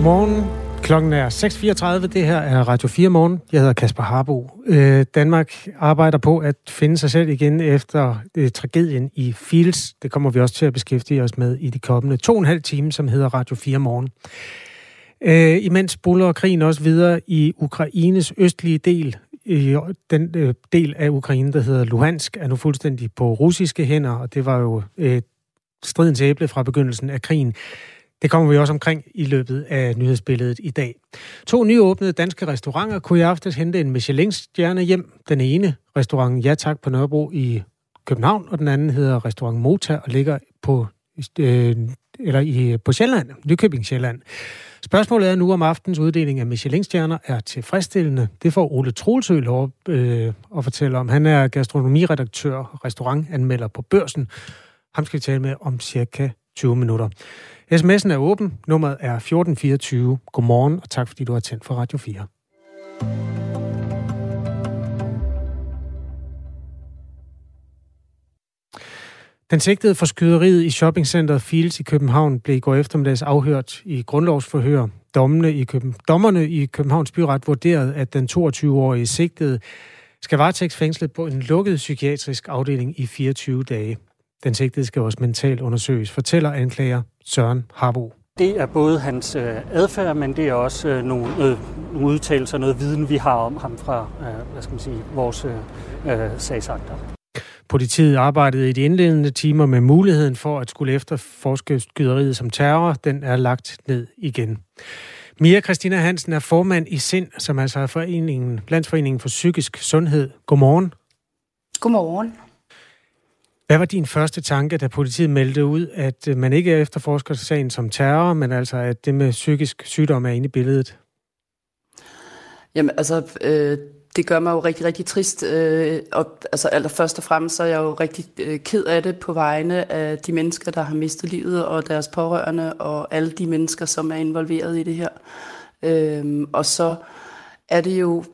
Godmorgen. Klokken er 6.34. Det her er Radio 4 morgen. Jeg hedder Kasper Harbo. Øh, Danmark arbejder på at finde sig selv igen efter øh, tragedien i Fields. Det kommer vi også til at beskæftige os med i de kommende to og en halv time, som hedder Radio 4 morgen. Øh, imens buller krigen også videre i Ukraines østlige del. I den øh, del af Ukraine, der hedder Luhansk, er nu fuldstændig på russiske hænder, og det var jo øh, stridens æble fra begyndelsen af krigen. Det kommer vi også omkring i løbet af nyhedsbilledet i dag. To nyåbnede danske restauranter kunne i aftes hente en Michelin-stjerne hjem. Den ene, restaurant Ja Tak på Nørrebro i København, og den anden hedder Restaurant Mota og ligger på, øh, eller i, på Sjælland, Nykøbing Sjælland. Spørgsmålet er nu, om aftens uddeling af Michelin-stjerner er tilfredsstillende. Det får Ole Troelsø lov øh, at fortælle om. Han er gastronomiredaktør og restaurantanmelder på Børsen. Ham skal vi tale med om cirka 20 minutter. SMS'en er åben. Nummeret er 1424. Godmorgen, og tak fordi du har tændt for Radio 4. Den sigtede for skyderiet i shoppingcenteret Fields i København blev i går eftermiddags afhørt i grundlovsforhør. Dommerne i, Køben, dommerne i Københavns Byret vurderede, at den 22-årige sigtede skal varetægtsfængslet på en lukket psykiatrisk afdeling i 24 dage. Den sigtede skal også mentalt undersøges, fortæller anklager Søren Harbo. Det er både hans øh, adfærd, men det er også øh, nogle, øh, nogle udtalelser, noget viden, vi har om ham fra øh, hvad skal man sige, vores øh, øh, sagsakter. Politiet arbejdede i de indledende timer med muligheden for at skulle efterforske skyderiet som terror. Den er lagt ned igen. Mia Christina Hansen er formand i SIND, som altså er foreningen, Landsforeningen for Psykisk Sundhed. Godmorgen. Godmorgen. Hvad var din første tanke, da politiet meldte ud, at øh, man ikke efterforsker sagen som terror, men altså at det med psykisk sygdom er inde i billedet? Jamen altså, øh, det gør mig jo rigtig, rigtig trist. Øh, og altså allerførst og fremmest så er jeg jo rigtig øh, ked af det på vegne af de mennesker, der har mistet livet, og deres pårørende, og alle de mennesker, som er involveret i det her. Øh, og så er det jo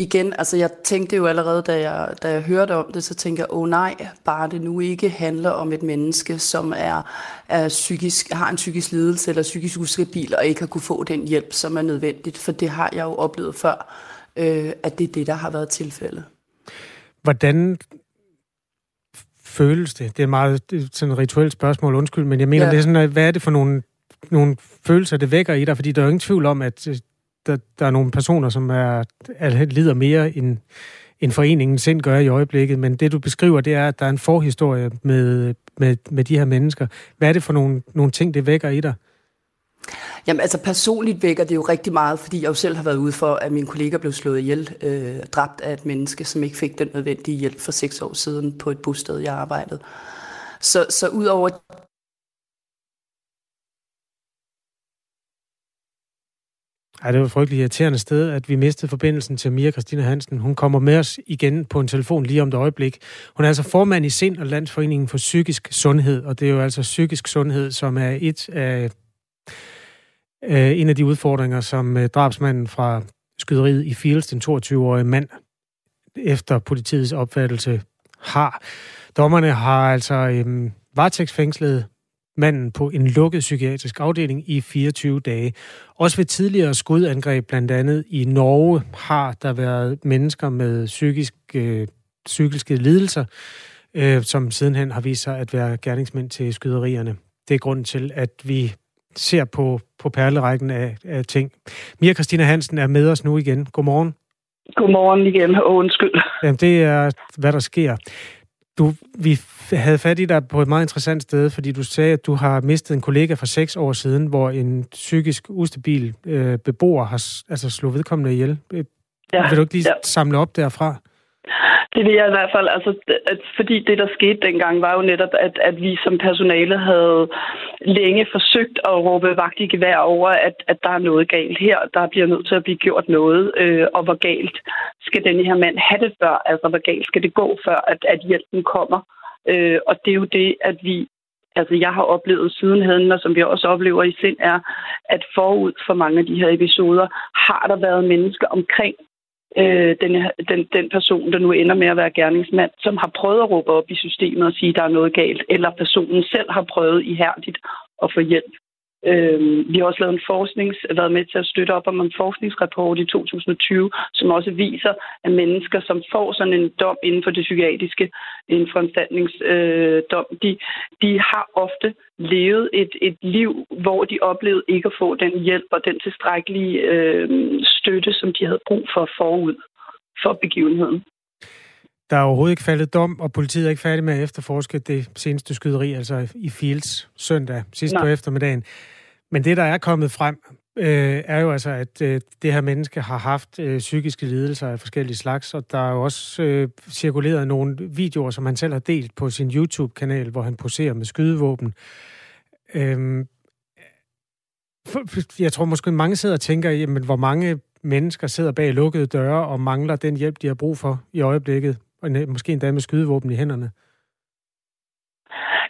igen, altså jeg tænkte jo allerede, da jeg, da jeg hørte om det, så tænkte jeg, åh oh, nej, bare det nu ikke handler om et menneske, som er, er psykisk, har en psykisk lidelse eller psykisk ustabil, og ikke har kunne få den hjælp, som er nødvendigt, for det har jeg jo oplevet før, øh, at det er det, der har været tilfældet. Hvordan føles det? Det er meget sådan et rituelt spørgsmål, undskyld, men jeg mener, ja. det er sådan, hvad er det for nogle, nogle følelser, det vækker i dig? Fordi der er jo ingen tvivl om, at der, der er nogle personer, som er, er lider mere end, end foreningen sind gør i øjeblikket, men det du beskriver, det er, at der er en forhistorie med, med, med de her mennesker. Hvad er det for nogle, nogle ting, det vækker i dig? Jamen altså personligt vækker det jo rigtig meget, fordi jeg jo selv har været ude for, at min kollega blev slået ihjel, øh, dræbt af et menneske, som ikke fik den nødvendige hjælp for seks år siden på et bosted, jeg arbejdede. Så, så udover Ej, det var et frygteligt irriterende sted, at vi mistede forbindelsen til Mia Christina Hansen. Hun kommer med os igen på en telefon lige om et øjeblik. Hun er altså formand i Sind og Landsforeningen for Psykisk Sundhed, og det er jo altså psykisk sundhed, som er et af, øh, en af de udfordringer, som øh, drabsmanden fra skyderiet i Fields, den 22-årige mand, efter politiets opfattelse har. Dommerne har altså øh, varetægtsfængslet manden på en lukket psykiatrisk afdeling i 24 dage. Også ved tidligere skudangreb, blandt andet i Norge, har der været mennesker med psykisk, øh, psykiske lidelser, øh, som sidenhen har vist sig at være gerningsmænd til skyderierne. Det er grunden til, at vi ser på, på perlerækken af, af ting. Mia Christina Hansen er med os nu igen. Godmorgen. Godmorgen igen, og undskyld. Jamen, det er, hvad der sker. Du, vi havde fat i dig på et meget interessant sted, fordi du sagde, at du har mistet en kollega for seks år siden, hvor en psykisk ustabil øh, beboer har altså, slået vedkommende ihjel. Øh, ja, vil du ikke lige ja. samle op derfra? Det vil jeg i hvert fald, altså, at, fordi det, der skete dengang, var jo netop, at, at vi som personale havde længe forsøgt at råbe vagt i gevær over, at, at der er noget galt her, der bliver nødt til at blive gjort noget, øh, og hvor galt skal den her mand have det før, altså hvor galt skal det gå før, at, at hjælpen kommer. Øh, og det er jo det, at vi altså jeg har oplevet sidenheden, og som vi også oplever i sind, er, at forud for mange af de her episoder, har der været mennesker omkring øh, den, den, den person, der nu ender med at være gerningsmand, som har prøvet at råbe op i systemet og sige, at der er noget galt, eller personen selv har prøvet ihærdigt at få hjælp. Øh, vi har også lavet en forsknings, været med til at støtte op om en forskningsrapport i 2020, som også viser, at mennesker, som får sådan en dom inden for det psykiatriske, en foranstaltningsdom, øh, de, de har ofte levet et, et liv, hvor de oplevede ikke at få den hjælp og den tilstrækkelige øh, støtte, som de havde brug for forud for begivenheden. Der er overhovedet ikke faldet dom, og politiet er ikke færdig med at efterforske det seneste skyderi, altså i Fields søndag sidst Nej. på eftermiddagen. Men det, der er kommet frem, øh, er jo altså, at øh, det her menneske har haft øh, psykiske lidelser af forskellige slags, og der er jo også øh, cirkuleret nogle videoer, som han selv har delt på sin YouTube-kanal, hvor han poserer med skydevåben. Øh, jeg tror måske, mange sidder og tænker, jamen, hvor mange mennesker sidder bag lukkede døre og mangler den hjælp, de har brug for i øjeblikket og måske endda med skydevåben i hænderne.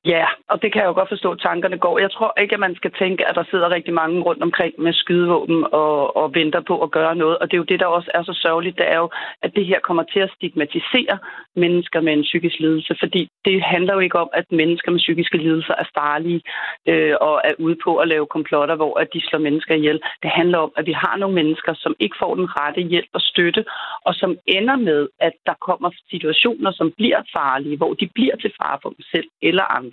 Ja, og det kan jeg jo godt forstå, at tankerne går. Jeg tror ikke, at man skal tænke, at der sidder rigtig mange rundt omkring med skydevåben og, og venter på at gøre noget. Og det er jo det, der også er så sørgeligt, det er jo, at det her kommer til at stigmatisere mennesker med en psykisk lidelse. Fordi det handler jo ikke om, at mennesker med psykiske lidelser er farlige øh, og er ude på at lave komplotter, hvor at de slår mennesker ihjel. Det handler om, at vi har nogle mennesker, som ikke får den rette hjælp og støtte, og som ender med, at der kommer situationer, som bliver farlige, hvor de bliver til fare for dem selv eller andre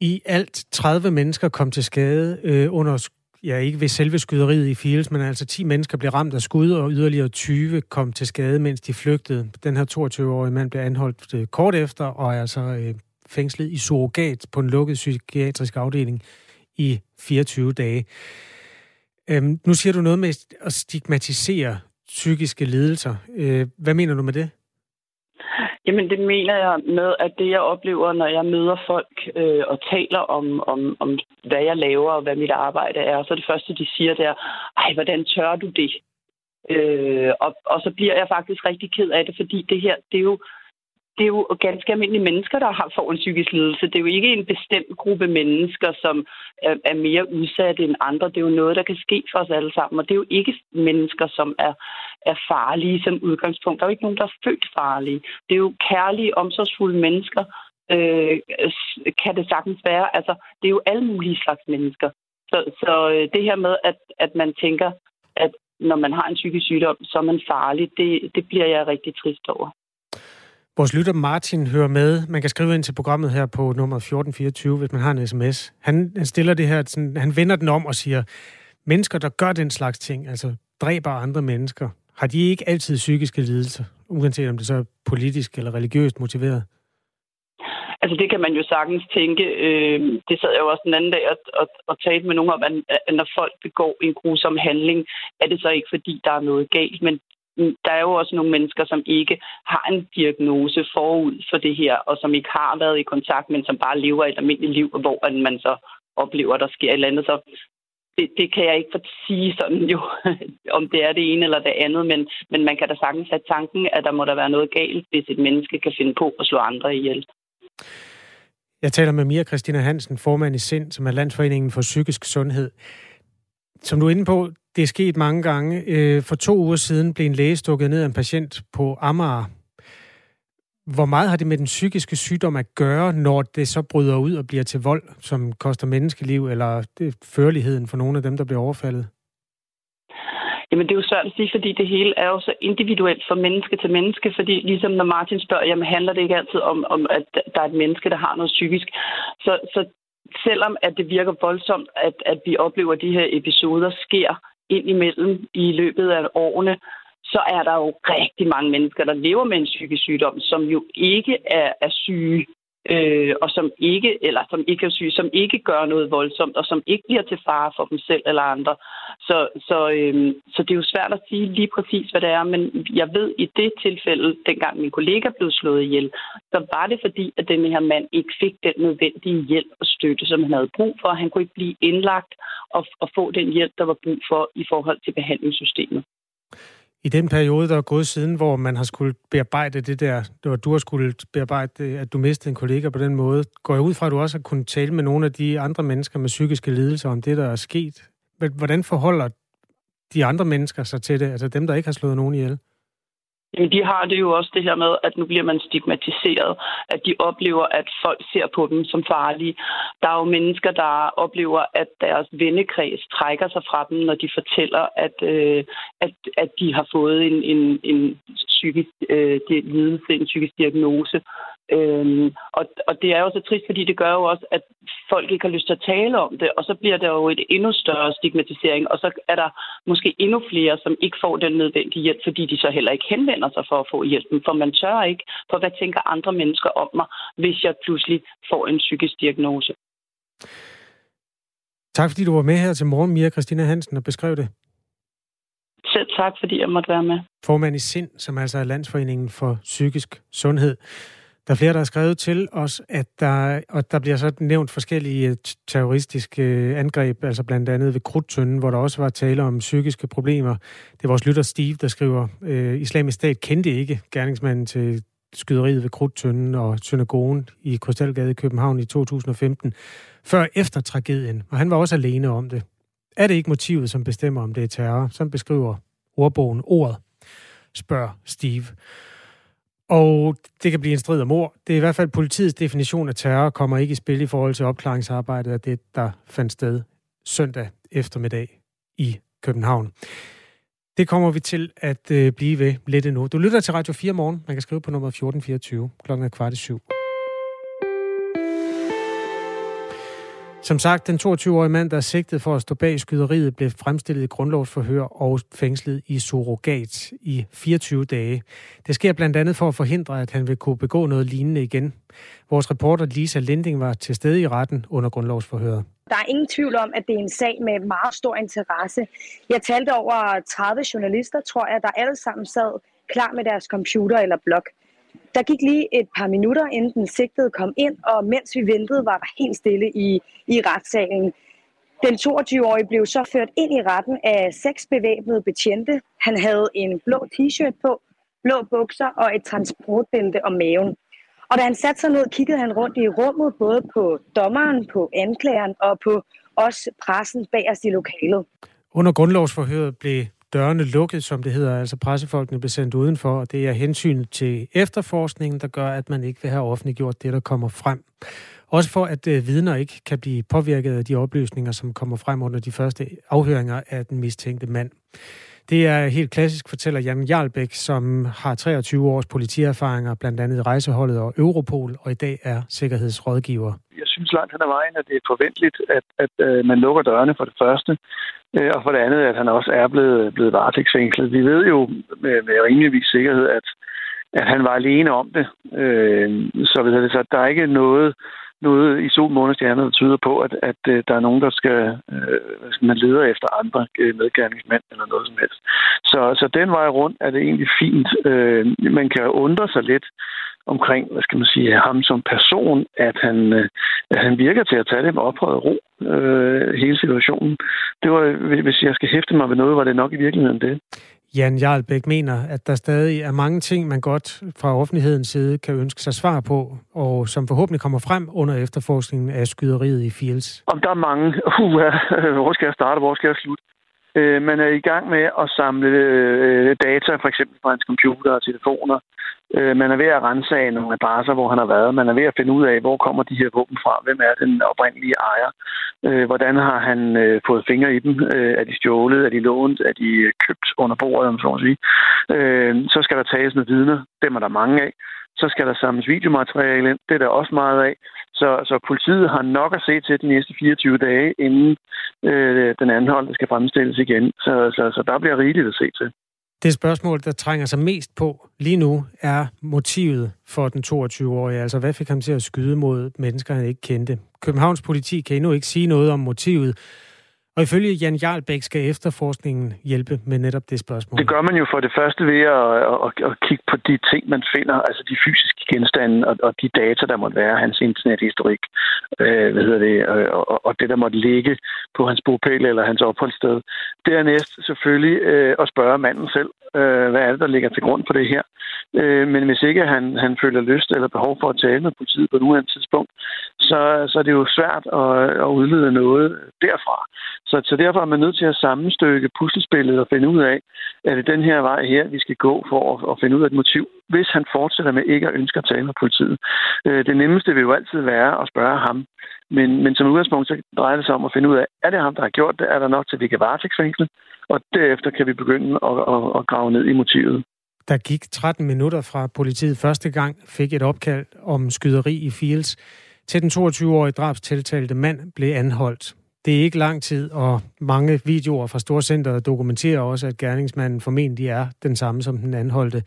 i alt 30 mennesker kom til skade øh, under, ja ikke ved selve skyderiet i Fields, men altså 10 mennesker blev ramt af skud, og yderligere 20 kom til skade, mens de flygtede. Den her 22-årige mand blev anholdt øh, kort efter, og er altså øh, fængslet i surrogat på en lukket psykiatrisk afdeling i 24 dage. Øhm, nu siger du noget med at stigmatisere psykiske lidelser. Øh, hvad mener du med det? Jamen det mener jeg med, at det jeg oplever, når jeg møder folk øh, og taler om, om, om, hvad jeg laver og hvad mit arbejde er, så det første, de siger, det er, ej, hvordan tør du det? Øh, og, og så bliver jeg faktisk rigtig ked af det, fordi det her, det er jo, det er jo ganske almindelige mennesker, der har får en psykisk lidelse. Det er jo ikke en bestemt gruppe mennesker, som er, er mere udsatte end andre. Det er jo noget, der kan ske for os alle sammen. Og det er jo ikke mennesker, som er, er farlige som udgangspunkt. Der er jo ikke nogen, der er født farlige. Det er jo kærlige, omsorgsfulde mennesker, øh, kan det sagtens være. Altså, det er jo alle mulige slags mennesker. Så, så øh, det her med, at, at man tænker, at når man har en psykisk sygdom, så er man farlig, det, det bliver jeg rigtig trist over. Vores lytter Martin hører med. Man kan skrive ind til programmet her på nummer 1424, hvis man har en sms. Han, han stiller det her, sådan, han vender den om og siger, mennesker, der gør den slags ting, altså dræber andre mennesker, har de ikke altid psykiske lidelser, uanset om det så er politisk eller religiøst motiveret? Altså det kan man jo sagtens tænke. Øh, det sad jeg jo også den anden dag og, og, og talte med nogen om, at når folk begår en grusom handling, er det så ikke fordi, der er noget galt, men der er jo også nogle mennesker, som ikke har en diagnose forud for det her, og som ikke har været i kontakt, men som bare lever et almindeligt liv, hvor man så oplever, at der sker et eller andet. Så det, det kan jeg ikke sige sådan jo, om det er det ene eller det andet, men, men man kan da sagtens have tanken, at der må der være noget galt, hvis et menneske kan finde på at slå andre ihjel. Jeg taler med Mia Christina Hansen, formand i SIND, som er Landsforeningen for Psykisk Sundhed. Som du er inde på, det er sket mange gange. Øh, for to uger siden blev en læge stukket ned af en patient på Amager. Hvor meget har det med den psykiske sygdom at gøre, når det så bryder ud og bliver til vold, som koster menneskeliv, eller det førligheden for nogle af dem, der bliver overfaldet? Jamen det er jo svært at sige, fordi det hele er jo så individuelt fra menneske til menneske, fordi ligesom når Martin spørger, jamen handler det ikke altid om, om at der er et menneske, der har noget psykisk. Så, så selvom at det virker voldsomt, at, at vi oplever, at de her episoder sker ind imellem i løbet af årene, så er der jo rigtig mange mennesker, der lever med en psykisk sygdom, som jo ikke er, er syge øh, og som ikke, eller som ikke er syge, som ikke gør noget voldsomt, og som ikke bliver til fare for dem selv eller andre. Så, så, øh, så det er jo svært at sige lige præcis, hvad det er, men jeg ved i det tilfælde, dengang min kollega blev slået ihjel, så var det fordi, at den her mand ikke fik den nødvendige hjælp og støtte, som han havde brug for. Han kunne ikke blive indlagt og, og få den hjælp, der var brug for i forhold til behandlingssystemet i den periode, der er gået siden, hvor man har skulle bearbejde det der, hvor du har skulle bearbejde, at du mistede en kollega på den måde, går jeg ud fra, at du også har kunnet tale med nogle af de andre mennesker med psykiske lidelser om det, der er sket. Hvordan forholder de andre mennesker sig til det, altså dem, der ikke har slået nogen ihjel? Jamen, de har det jo også det her med, at nu bliver man stigmatiseret, at de oplever, at folk ser på dem som farlige. Der er jo mennesker, der oplever, at deres vennekreds trækker sig fra dem, når de fortæller, at, øh, at, at de har fået en, en, en psykisk øh, lidelse, en psykisk diagnose. Øhm, og, og det er jo så trist, fordi det gør jo også, at folk ikke har lyst til at tale om det, og så bliver der jo et endnu større stigmatisering, og så er der måske endnu flere, som ikke får den nødvendige hjælp, fordi de så heller ikke henvender sig for at få hjælpen, for man tør ikke, for hvad tænker andre mennesker om mig, hvis jeg pludselig får en psykisk diagnose. Tak fordi du var med her til morgen, Mia Christina Hansen, og beskrev det. Selv tak, fordi jeg måtte være med. Formand i SIND, som altså er Landsforeningen for Psykisk Sundhed. Der er flere, der har skrevet til os, at der, og der bliver så nævnt forskellige øh, terroristiske øh, angreb, altså blandt andet ved Krudtønden, hvor der også var tale om psykiske problemer. Det er vores lytter Steve, der skriver, øh, Islamisk Stat kendte ikke gerningsmanden til skyderiet ved Krudtønden og synagogen i Krystalgade i København i 2015, før efter tragedien, og han var også alene om det. Er det ikke motivet, som bestemmer, om det er terror, som beskriver ordbogen ordet, spørger Steve. Og det kan blive en strid om ord. Det er i hvert fald politiets definition af terror kommer ikke i spil i forhold til opklaringsarbejdet af det, der fandt sted søndag eftermiddag i København. Det kommer vi til at øh, blive ved lidt endnu. Du lytter til Radio 4 morgen. Man kan skrive på nummer 1424. Klokken er kvart i syv. Som sagt, den 22-årige mand, der er sigtet for at stå bag skyderiet, blev fremstillet i grundlovsforhør og fængslet i surrogat i 24 dage. Det sker blandt andet for at forhindre, at han vil kunne begå noget lignende igen. Vores reporter Lisa Linding var til stede i retten under grundlovsforhøret. Der er ingen tvivl om, at det er en sag med meget stor interesse. Jeg talte over 30 journalister, tror jeg, der alle sammen sad klar med deres computer eller blog. Der gik lige et par minutter, inden den sigtede kom ind, og mens vi ventede, var der helt stille i, i retssalen. Den 22-årige blev så ført ind i retten af seks bevæbnede betjente. Han havde en blå t-shirt på, blå bukser og et transportbælte om maven. Og da han satte sig ned, kiggede han rundt i rummet, både på dommeren, på anklageren og på os pressen bag os i lokalet. Under grundlovsforhøret blev dørene lukket, som det hedder, altså pressefolkene blev sendt udenfor, og det er hensyn til efterforskningen, der gør, at man ikke vil have offentliggjort det, der kommer frem. Også for, at øh, vidner ikke kan blive påvirket af de oplysninger, som kommer frem under de første afhøringer af den mistænkte mand. Det er helt klassisk, fortæller Jan Jarlbæk, som har 23 års politierfaringer, blandt andet rejseholdet og Europol, og i dag er sikkerhedsrådgiver. Jeg synes langt hen ad vejen, at det er forventeligt, at, at, at øh, man lukker dørene for det første. Øh, og for det andet, at han også er blevet, blevet varetægtsfængslet. Vi ved jo med, med rimeligvis sikkerhed, at, at han var alene om det. Øh, så, ved det, så der er ikke noget, noget i sol, måned stjerner, der tyder på, at, at, øh, der er nogen, der skal, øh, skal man leder efter andre øh, medgerningsmænd eller noget som helst. Så, så den vej rundt er det egentlig fint. Øh, man kan undre sig lidt omkring, hvad skal man sige, ham som person, at han, øh, at han virker til at tage det med ophøjet ro, øh, hele situationen. Det var, hvis jeg skal hæfte mig ved noget, var det nok i virkeligheden det. Jan Jarlbæk mener, at der stadig er mange ting, man godt fra offentlighedens side kan ønske sig svar på, og som forhåbentlig kommer frem under efterforskningen af skyderiet i Fields. Om der er mange. Uh, hvor skal jeg starte, hvor skal jeg slutte? Øh, man er i gang med at samle øh, data, for eksempel fra hans computer og telefoner. Øh, man er ved at rense af nogle adresser, hvor han har været. Man er ved at finde ud af, hvor kommer de her våben fra? Hvem er den oprindelige ejer? Øh, hvordan har han øh, fået fingre i dem? Øh, er de stjålet? Er de lånt? Er de øh, købt under bordet, om så at sige? Øh, så skal der tages med vidner. Dem er der mange af. Så skal der samles videomateriale ind. Det er der også meget af. Så, så politiet har nok at se til de næste 24 dage, inden øh, den anholdte skal fremstilles igen. Så, så, så der bliver rigeligt at se til. Det spørgsmål, der trænger sig mest på lige nu, er motivet for den 22-årige. Altså, hvad fik ham til at skyde mod mennesker, han ikke kendte? Københavns politi kan endnu ikke sige noget om motivet, og ifølge Jan Jarlbæk skal efterforskningen hjælpe med netop det spørgsmål. Det gør man jo for det første ved at, at, at kigge på de ting, man finder, altså de fysiske genstande og, og de data, der måtte være, hans internethistorik, øh, hvad hedder det, øh, og, og det, der måtte ligge på hans bopæl eller hans opholdssted. Dernæst selvfølgelig øh, at spørge manden selv, øh, hvad er det, der ligger til grund for det her. Øh, men hvis ikke han, han føler lyst eller behov for at tale med politiet på nuværende tidspunkt, så, så er det jo svært at, at udlede noget derfra. Så, så derfor er man nødt til at sammenstykke puslespillet og finde ud af, at det er den her vej her, vi skal gå for at, at finde ud af et motiv, hvis han fortsætter med ikke at ønske at tale med politiet. Øh, det nemmeste vil jo altid være at spørge ham. Men, men som udgangspunkt, så drejer det sig om at finde ud af, er det ham, der har gjort det? Er der nok til, at vi kan varetægtsfængsle? Og derefter kan vi begynde at, at, at grave ned i motivet. Der gik 13 minutter fra politiet første gang fik et opkald om skyderi i Fields, til den 22-årige drabstiltalte mand blev anholdt. Det er ikke lang tid, og mange videoer fra Storcenteret dokumenterer også, at gerningsmanden formentlig er den samme som den anholdte.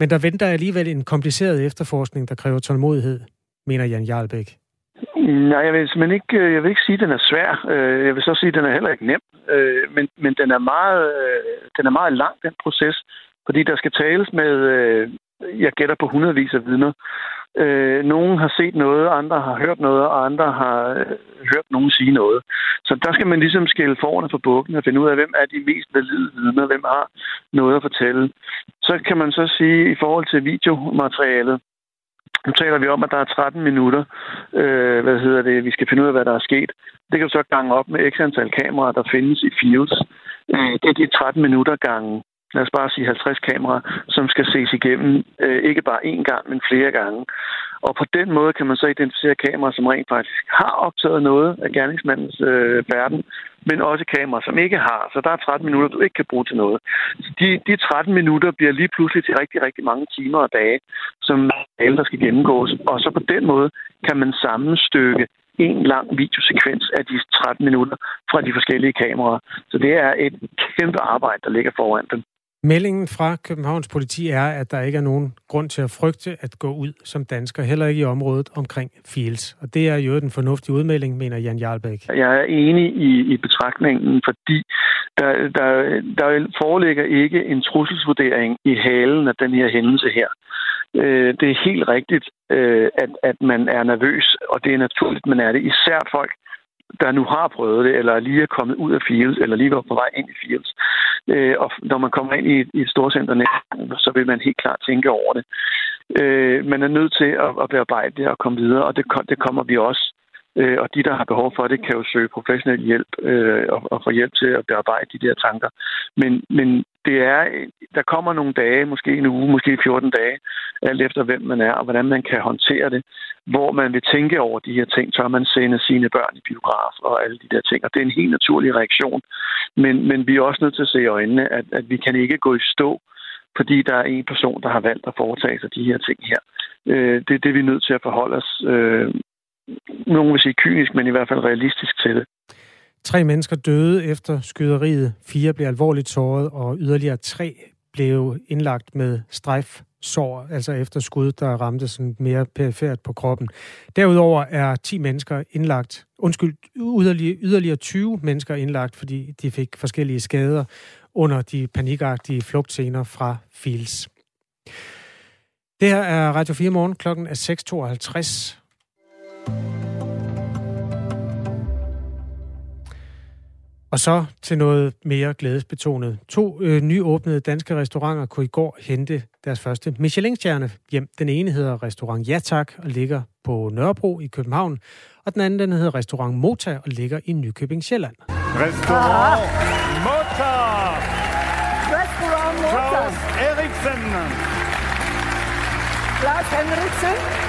Men der venter alligevel en kompliceret efterforskning, der kræver tålmodighed, mener Jan Jarlbæk. Nej, jeg vil men ikke, øh, jeg vil ikke sige, at den er svær. Øh, jeg vil så sige, at den er heller ikke nem. Øh, men, men den, er meget, den er meget lang, den proces. Fordi der skal tales med, jeg gætter på hundredvis af vidner. Øh, nogen har set noget, andre har hørt noget, og andre har øh, hørt nogen sige noget. Så der skal man ligesom skille forerne for bukken og finde ud af, hvem er de mest valide vidner, hvem har noget at fortælle. Så kan man så sige, i forhold til videomaterialet, nu taler vi om, at der er 13 minutter. Øh, hvad hedder det? Vi skal finde ud af, hvad der er sket. Det kan du så gange op med x antal kameraer, der findes i Fields. Øh, det er de 13 minutter gange lad os bare sige 50 kameraer, som skal ses igennem, øh, ikke bare én gang, men flere gange. Og på den måde kan man så identificere kameraer, som rent faktisk har optaget noget af gerningsmandens øh, verden, men også kameraer, som ikke har. Så der er 13 minutter, du ikke kan bruge til noget. Så De, de 13 minutter bliver lige pludselig til rigtig, rigtig mange timer og dage, som der skal gennemgås. Og så på den måde kan man sammenstykke en lang videosekvens af de 13 minutter fra de forskellige kameraer. Så det er et kæmpe arbejde, der ligger foran dem. Meldingen fra Københavns politi er, at der ikke er nogen grund til at frygte at gå ud som dansker, heller ikke i området omkring Fields. Og det er jo den fornuftige udmelding, mener Jan Jarlbæk. Jeg er enig i, i betragtningen, fordi der, der, der foreligger ikke en trusselsvurdering i halen af den her hændelse her. Øh, det er helt rigtigt, øh, at, at man er nervøs, og det er naturligt, man er det. Især folk, der nu har prøvet det, eller lige er kommet ud af Fields, eller lige var på vej ind i Fields. Øh, og når man kommer ind i, i et storcenter, så vil man helt klart tænke over det. Øh, man er nødt til at, at bearbejde det og komme videre, og det, det kommer vi også. Øh, og de, der har behov for det, kan jo søge professionel hjælp øh, og, og få hjælp til at bearbejde de der tanker. Men, men det er, der kommer nogle dage, måske en uge, måske 14 dage, alt efter hvem man er og hvordan man kan håndtere det, hvor man vil tænke over de her ting, så man sende sine børn i biograf og alle de der ting. Og det er en helt naturlig reaktion. Men, men vi er også nødt til at se i øjnene, at, at vi kan ikke gå i stå, fordi der er en person, der har valgt at foretage sig de her ting her. Øh, det er det, vi er nødt til at forholde os, øh, nogen vil sige kynisk, men i hvert fald realistisk til det. Tre mennesker døde efter skyderiet, fire blev alvorligt såret, og yderligere tre blev indlagt med strejfsår, altså efter skud, der ramte sådan mere perifært på kroppen. Derudover er 10 mennesker indlagt, undskyld, yderligere, yderligere 20 mennesker indlagt, fordi de fik forskellige skader under de panikagtige flugtscener fra Fields. Det her er Radio 4 morgen, klokken er 6.52. Og så til noget mere glædesbetonet. To øh, nyåbnede danske restauranter kunne i går hente deres første Michelin-stjerne hjem. Den ene hedder Restaurant Ja Tak og ligger på Nørrebro i København, og den anden den hedder Restaurant Mota og ligger i Nykøbing Sjælland. Restaurant Mota! Restaurant Mota! Claus Eriksen! Claus Henriksen?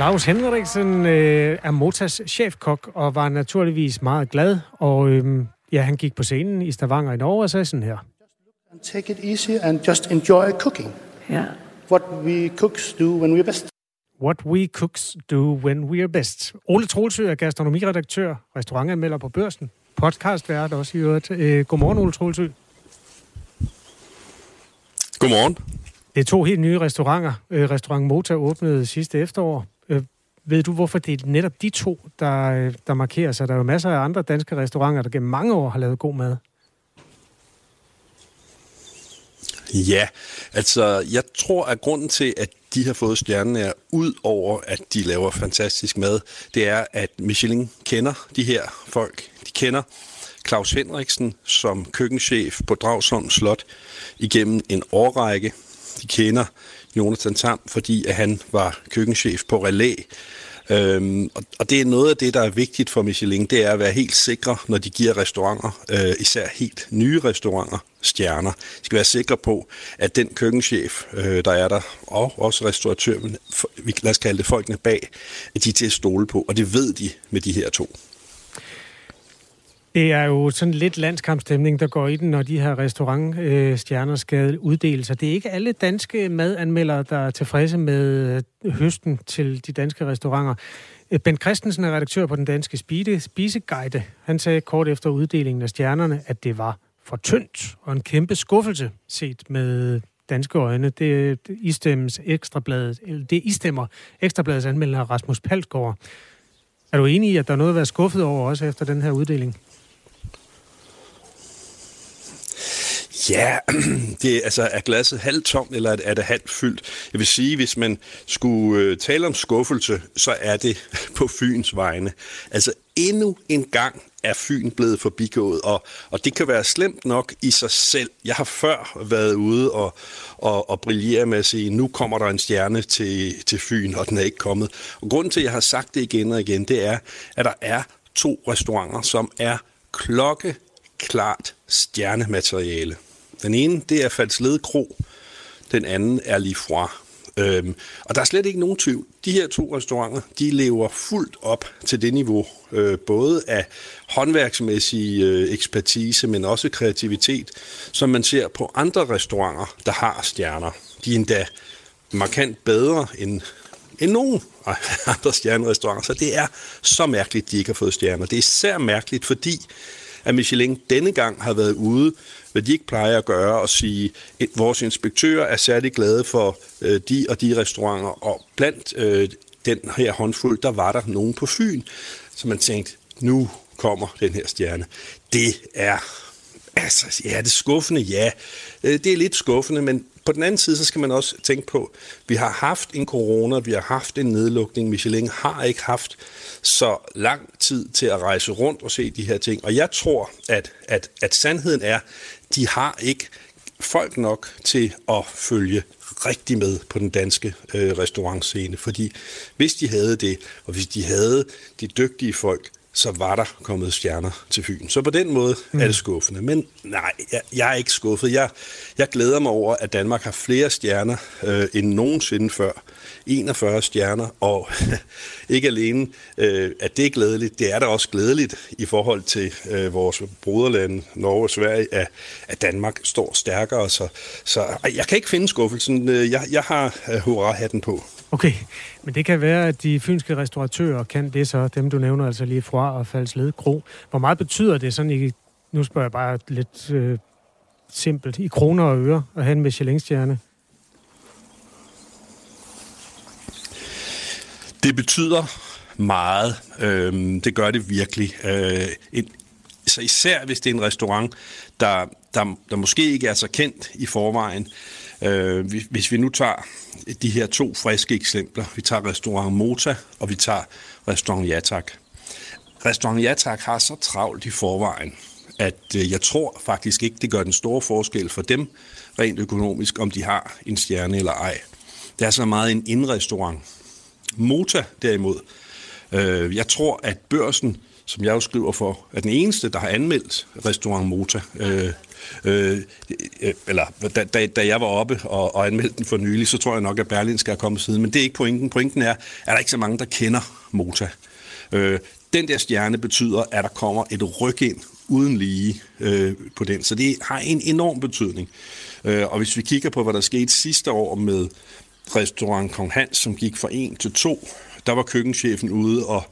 Claus Henriksen øh, er Motas chefkok og var naturligvis meget glad. Og øh, ja, han gik på scenen i Stavanger i Norge og sagde sådan her. Take it easy and just enjoy cooking. Yeah. What we cooks do when we're best. What we cooks do when we are best. Ole Troelsø er gastronomiredaktør, restaurantanmelder på Børsen, podcastvært også i øvrigt. Øh, godmorgen, Ole Troelsø. Godmorgen. Det er to helt nye restauranter. Øh, Restaurant Mota åbnede sidste efterår. Ved du, hvorfor det er netop de to, der, der markerer sig? Der er jo masser af andre danske restauranter, der gennem mange år har lavet god mad. Ja, altså jeg tror, at grunden til, at de har fået stjernen er, ud over at de laver fantastisk mad, det er, at Michelin kender de her folk. De kender Claus Henriksen som køkkenchef på Dragsholm Slot igennem en årrække. De kender Jonathan Tam, fordi at han var køkkenchef på Relæ Øhm, og, og det er noget af det, der er vigtigt for Michelin, det er at være helt sikre, når de giver restauranter, øh, især helt nye restauranter, stjerner. De skal være sikre på, at den køkkenchef, øh, der er der, og også restauratøren, vi, lad os kalde det folkene bag, at de er til at stole på, og det ved de med de her to. Det er jo sådan lidt landskampstemning, der går i den, når de her restaurantstjerner øh, skal uddeles. Det er ikke alle danske madanmeldere, der er tilfredse med øh, høsten til de danske restauranter. Øh, Bent Christensen er redaktør på den danske Spiseguide. Han sagde kort efter uddelingen af stjernerne, at det var for tyndt og en kæmpe skuffelse set med danske øjne. Det, det istemmes ekstrabladet, det istemmer ekstrabladets anmelder Rasmus Palsgaard. Er du enig i, at der er noget at være skuffet over også efter den her uddeling? Ja, det er, altså, er glasset halvt tomt, eller er det halvt fyldt? Jeg vil sige, hvis man skulle øh, tale om skuffelse, så er det på Fyns vegne. Altså endnu en gang er Fyn blevet forbigået, og, og det kan være slemt nok i sig selv. Jeg har før været ude og, og, og brillere med at sige, nu kommer der en stjerne til, til Fyn, og den er ikke kommet. Og grunden til, at jeg har sagt det igen og igen, det er, at der er to restauranter, som er klokke klart stjernemateriale. Den ene, det er Falslede Kro. Den anden er Lifroy. Øhm, og der er slet ikke nogen tvivl. De her to restauranter, de lever fuldt op til det niveau, øh, både af håndværksmæssig øh, ekspertise, men også kreativitet, som man ser på andre restauranter, der har stjerner. De er endda markant bedre end, end nogen andre stjernerestauranter, så det er så mærkeligt, de ikke har fået stjerner. Det er især mærkeligt, fordi at Michelin denne gang har været ude, hvad de ikke plejer at gøre, og sige, at vores inspektører er særlig glade for øh, de og de restauranter, og blandt øh, den her håndfuld, der var der nogen på Fyn, så man tænkte, nu kommer den her stjerne. Det er, altså, ja, det er skuffende, ja. Øh, det er lidt skuffende, men på den anden side, så skal man også tænke på, vi har haft en corona, vi har haft en nedlukning, Michelin har ikke haft så lang tid til at rejse rundt og se de her ting. Og jeg tror, at, at, at sandheden er, de har ikke folk nok til at følge rigtig med på den danske øh, restaurantscene. Fordi hvis de havde det, og hvis de havde de dygtige folk, så var der kommet stjerner til Fyn. Så på den måde mm. er det skuffende. Men nej, jeg, jeg er ikke skuffet. Jeg, jeg glæder mig over, at Danmark har flere stjerner øh, end nogensinde før. 41 stjerner, og ikke alene øh, at det er glædeligt, det er da også glædeligt i forhold til øh, vores broderlande, Norge og Sverige, at, at Danmark står stærkere. Så, så jeg kan ikke finde skuffelsen. Øh, jeg, jeg har øh, hurra-hatten på. Okay, men det kan være, at de fynske restauratører kan det så, dem du nævner altså lige fra og Falsled Kro. Hvor meget betyder det sådan i, nu spørger jeg bare lidt øh, simpelt, i kroner og øre at have en Michelin-stjerne? Det betyder meget. Øhm, det gør det virkelig. Øh, en, så især hvis det er en restaurant, der, der, der måske ikke er så kendt i forvejen. Øh, Øh, hvis vi nu tager de her to friske eksempler. Vi tager restaurant Mota, og vi tager restaurant Jatak. Restaurant Jatak har så travlt i forvejen, at øh, jeg tror faktisk ikke, det gør den store forskel for dem, rent økonomisk, om de har en stjerne eller ej. Det er så meget en indrestaurant. Mota derimod, øh, jeg tror, at børsen, som jeg jo skriver for, er den eneste, der har anmeldt restaurant Mota. Øh, øh, øh, eller da, da, da jeg var oppe og, og anmeldte den for nylig, så tror jeg nok, at Berlin skal komme siden. Men det er ikke pointen. Pointen er, at der ikke så mange, der kender Mota. Øh, den der stjerne betyder, at der kommer et ryg ind uden lige øh, på den. Så det har en enorm betydning. Øh, og hvis vi kigger på, hvad der skete sidste år med restaurant Kong Hans, som gik fra 1 til 2, der var køkkenchefen ude og,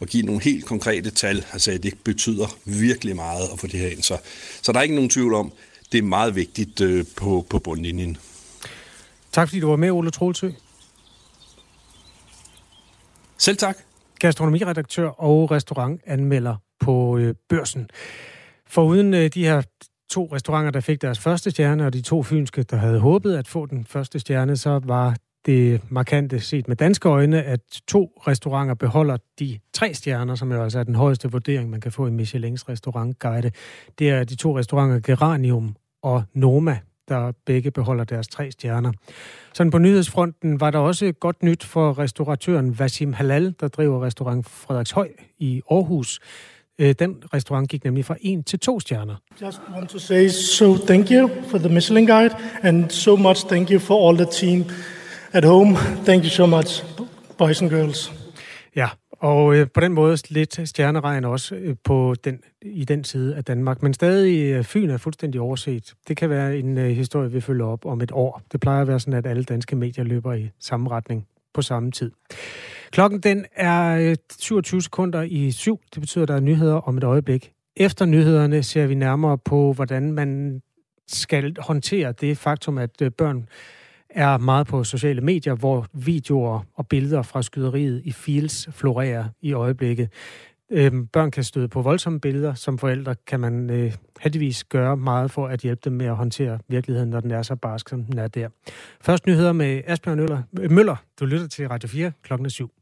og give nogle helt konkrete tal. Altså, at det betyder virkelig meget at få det her ind. Så, så der er ikke nogen tvivl om, det er meget vigtigt øh, på, på bundlinjen. Tak fordi du var med, Ole Troelsø. Selv tak. Gastronomiredaktør og restaurantanmelder på øh, børsen. For uden øh, de her to restauranter, der fik deres første stjerne, og de to fynske, der havde håbet at få den første stjerne, så var det markante set med danske øjne, at to restauranter beholder de tre stjerner, som jo altså er den højeste vurdering, man kan få i Michelins restaurantguide. Det er de to restauranter Geranium og Noma. der begge beholder deres tre stjerner. Sådan på nyhedsfronten var der også godt nyt for restauratøren Vasim Halal, der driver restaurant Frederikshøj i Aarhus. Øh, den restaurant gik nemlig fra en til to stjerner. Just want to say so thank you for the Michelin Guide, and so much thank you for all the team at home. Thank you so much, boys and girls. Ja, og øh, på den måde lidt stjerneregn også øh, på den, i den side af Danmark. Men stadig øh, Fyn er fuldstændig overset. Det kan være en øh, historie, vi følger op om et år. Det plejer at være sådan, at alle danske medier løber i samme retning på samme tid. Klokken den er øh, 27 sekunder i syv. Det betyder, at der er nyheder om et øjeblik. Efter nyhederne ser vi nærmere på, hvordan man skal håndtere det faktum, at øh, børn er meget på sociale medier, hvor videoer og billeder fra skyderiet i Fields florerer i øjeblikket. Øhm, børn kan støde på voldsomme billeder. Som forældre kan man øh, heldigvis gøre meget for at hjælpe dem med at håndtere virkeligheden, når den er så barsk, som den er der. Først nyheder med Asbjørn Møller. Møller. Du lytter til Radio 4 klokken 7.